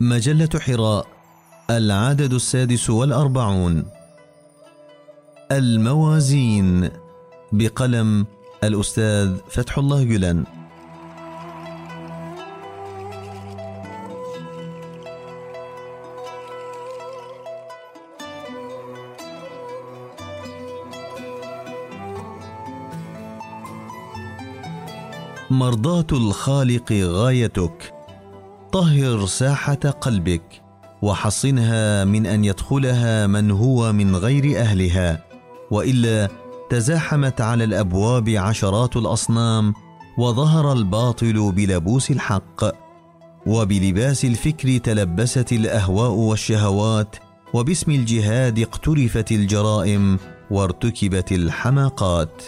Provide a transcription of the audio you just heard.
مجلة حراء العدد السادس والأربعون. الموازين بقلم الأستاذ فتح الله جلان. مرضاة الخالق غايتك. طهر ساحة قلبك وحصنها من أن يدخلها من هو من غير أهلها وإلا تزاحمت على الأبواب عشرات الأصنام وظهر الباطل بلبوس الحق وبلباس الفكر تلبست الأهواء والشهوات وباسم الجهاد اقترفت الجرائم وارتكبت الحماقات.